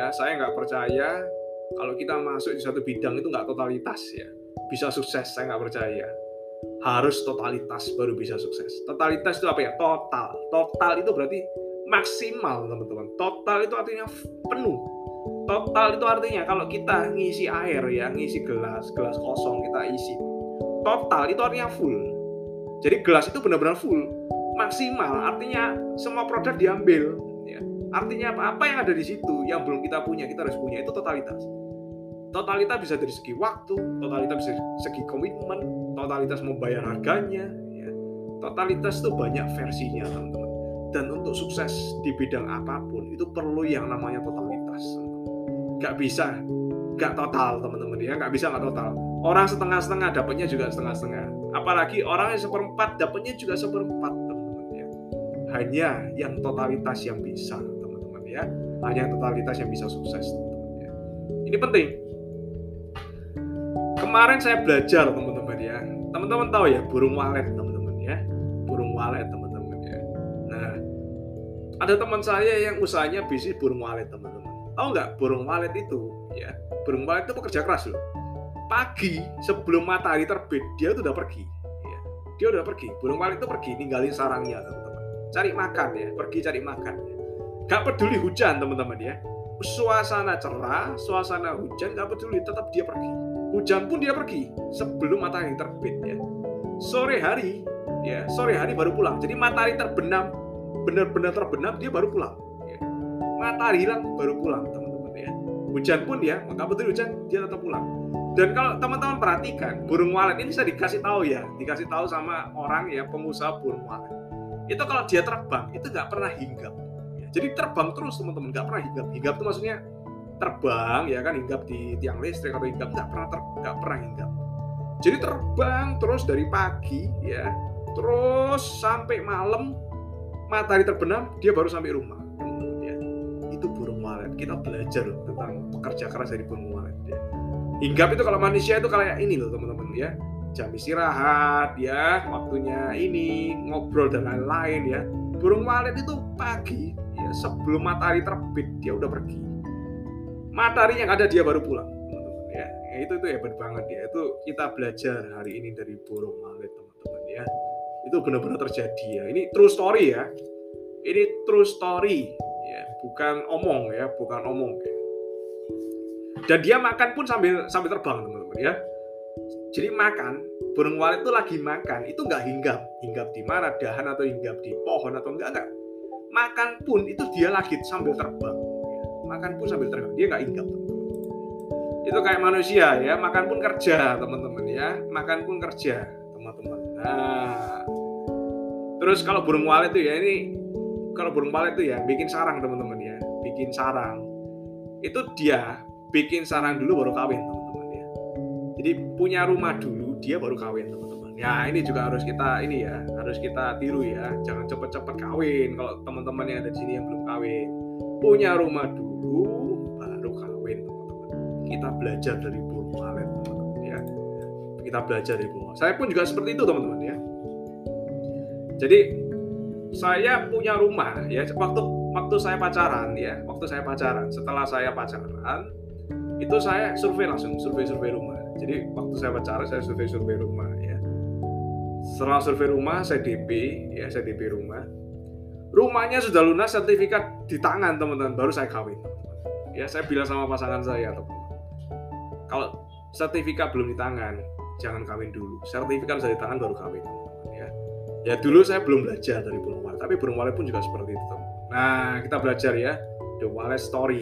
ya saya nggak percaya kalau kita masuk di satu bidang itu nggak totalitas ya. Bisa sukses saya nggak percaya. Harus totalitas baru bisa sukses. Totalitas itu apa ya? Total. Total itu berarti maksimal teman-teman. Total itu artinya penuh. Total itu artinya kalau kita ngisi air ya ngisi gelas gelas kosong kita isi. Total itu artinya full. Jadi gelas itu benar-benar full. Maksimal artinya semua produk diambil. Artinya apa? Apa yang ada di situ yang belum kita punya kita harus punya itu totalitas. Totalitas bisa dari segi waktu totalitas bisa dari segi komitmen totalitas membayar harganya ya. totalitas itu banyak versinya teman-teman. Dan untuk sukses di bidang apa pun itu perlu yang namanya totalitas nggak bisa nggak total teman-teman ya. Nggak bisa nggak total. Orang setengah-setengah dapatnya juga setengah-setengah. Apalagi orang yang seperempat dapatnya juga seperempat teman-teman ya. Hanya yang totalitas yang bisa hanya totalitas yang bisa sukses teman-teman ya. Ini penting. Kemarin saya belajar teman-teman ya. Teman-teman tahu ya burung walet teman-teman ya. Burung walet teman-teman ya. Nah ada teman saya yang usahanya bisnis burung walet teman-teman. Tahu nggak burung walet itu ya? Burung walet itu pekerja keras loh. Pagi sebelum matahari terbit dia tuh udah pergi ya. dia udah pergi. Burung walet itu pergi ninggalin sarangnya teman-teman. Cari makan ya. Pergi cari makan. Gak peduli hujan teman-teman ya. Suasana cerah suasana hujan gak peduli tetap dia pergi. Hujan pun dia pergi sebelum matahari terbit ya. Sore hari ya sore hari baru pulang. Jadi matahari terbenam benar-benar terbenam dia baru pulang ya. matahari hilang baru pulang teman-teman ya. Hujan pun ya maka betul hujan dia tetap pulang. Dan kalau teman-teman perhatikan burung walet ini saya dikasih tahu ya dikasih tahu sama orang ya pengusaha burung walet. Itu kalau dia terbang itu nggak pernah hinggap. Jadi terbang terus teman-teman. Nggak pernah hinggap. Hinggap itu maksudnya terbang ya kan? Hinggap di tiang listrik atau hinggap. Nggak pernah ter, nggak pernah hinggap. Jadi terbang terus dari pagi ya terus sampai malam matahari terbenam dia baru sampai rumah. Ya itu burung walet. Kita belajar loh tentang pekerja keras dari burung walet ya. Hinggap itu kalau manusia itu kayak ini loh teman-teman ya. Jam istirahat ya waktunya ini ngobrol dan lain-lain ya burung walet itu pagi ya sebelum matahari terbit dia udah pergi. Matahari yang ada dia baru pulang ya. ya itu itu hebat banget ya. Itu kita belajar hari ini dari burung walet teman-teman ya. Itu benar-benar terjadi ya. Ini true story ya. Ini true story ya. Bukan omong ya. Bukan omong. Ya. dan dia makan pun sambil sambil terbang teman-teman ya jadi makan burung walet itu lagi makan itu nggak hinggap. Hinggap di mana? Dahan atau hinggap di pohon atau enggak enggak makan pun itu dia lagi sambil terbang. Makan pun sambil terbang dia nggak hinggap. Itu kayak manusia ya makan pun kerja teman-teman ya. Makan pun kerja teman-teman. Nah terus kalau burung walet itu ya ini kalau burung walet itu ya bikin sarang teman-teman ya. Bikin sarang. Itu dia bikin sarang dulu baru kawin ya jadi punya rumah dulu dia baru kawin teman-teman. Ya ini juga harus kita ini ya harus kita tiru ya. Jangan cepet-cepet kawin. Kalau teman-teman yang ada di sini yang belum kawin punya rumah dulu baru kawin teman-teman. Kita belajar dari burung walet teman-teman ya. Kita belajar dari burung saya pun juga seperti itu teman-teman ya. Jadi saya punya rumah ya. Waktu waktu saya pacaran ya. Waktu saya pacaran setelah saya pacaran itu saya survei langsung survei survei rumah jadi waktu saya pacaran saya survei survei rumah ya. Setelah survei rumah saya DP ya saya DP rumah. Rumahnya sudah lunas sertifikat di tangan teman-teman. Baru saya kawin. Ya saya bilang sama pasangan saya teman kalau sertifikat belum di tangan jangan kawin dulu. Sertifikat sudah di tangan baru kawin. Ya. Ya dulu saya belum belajar dari burung walet tapi burung walet pun juga seperti itu teman nah kita belajar ya. The walet story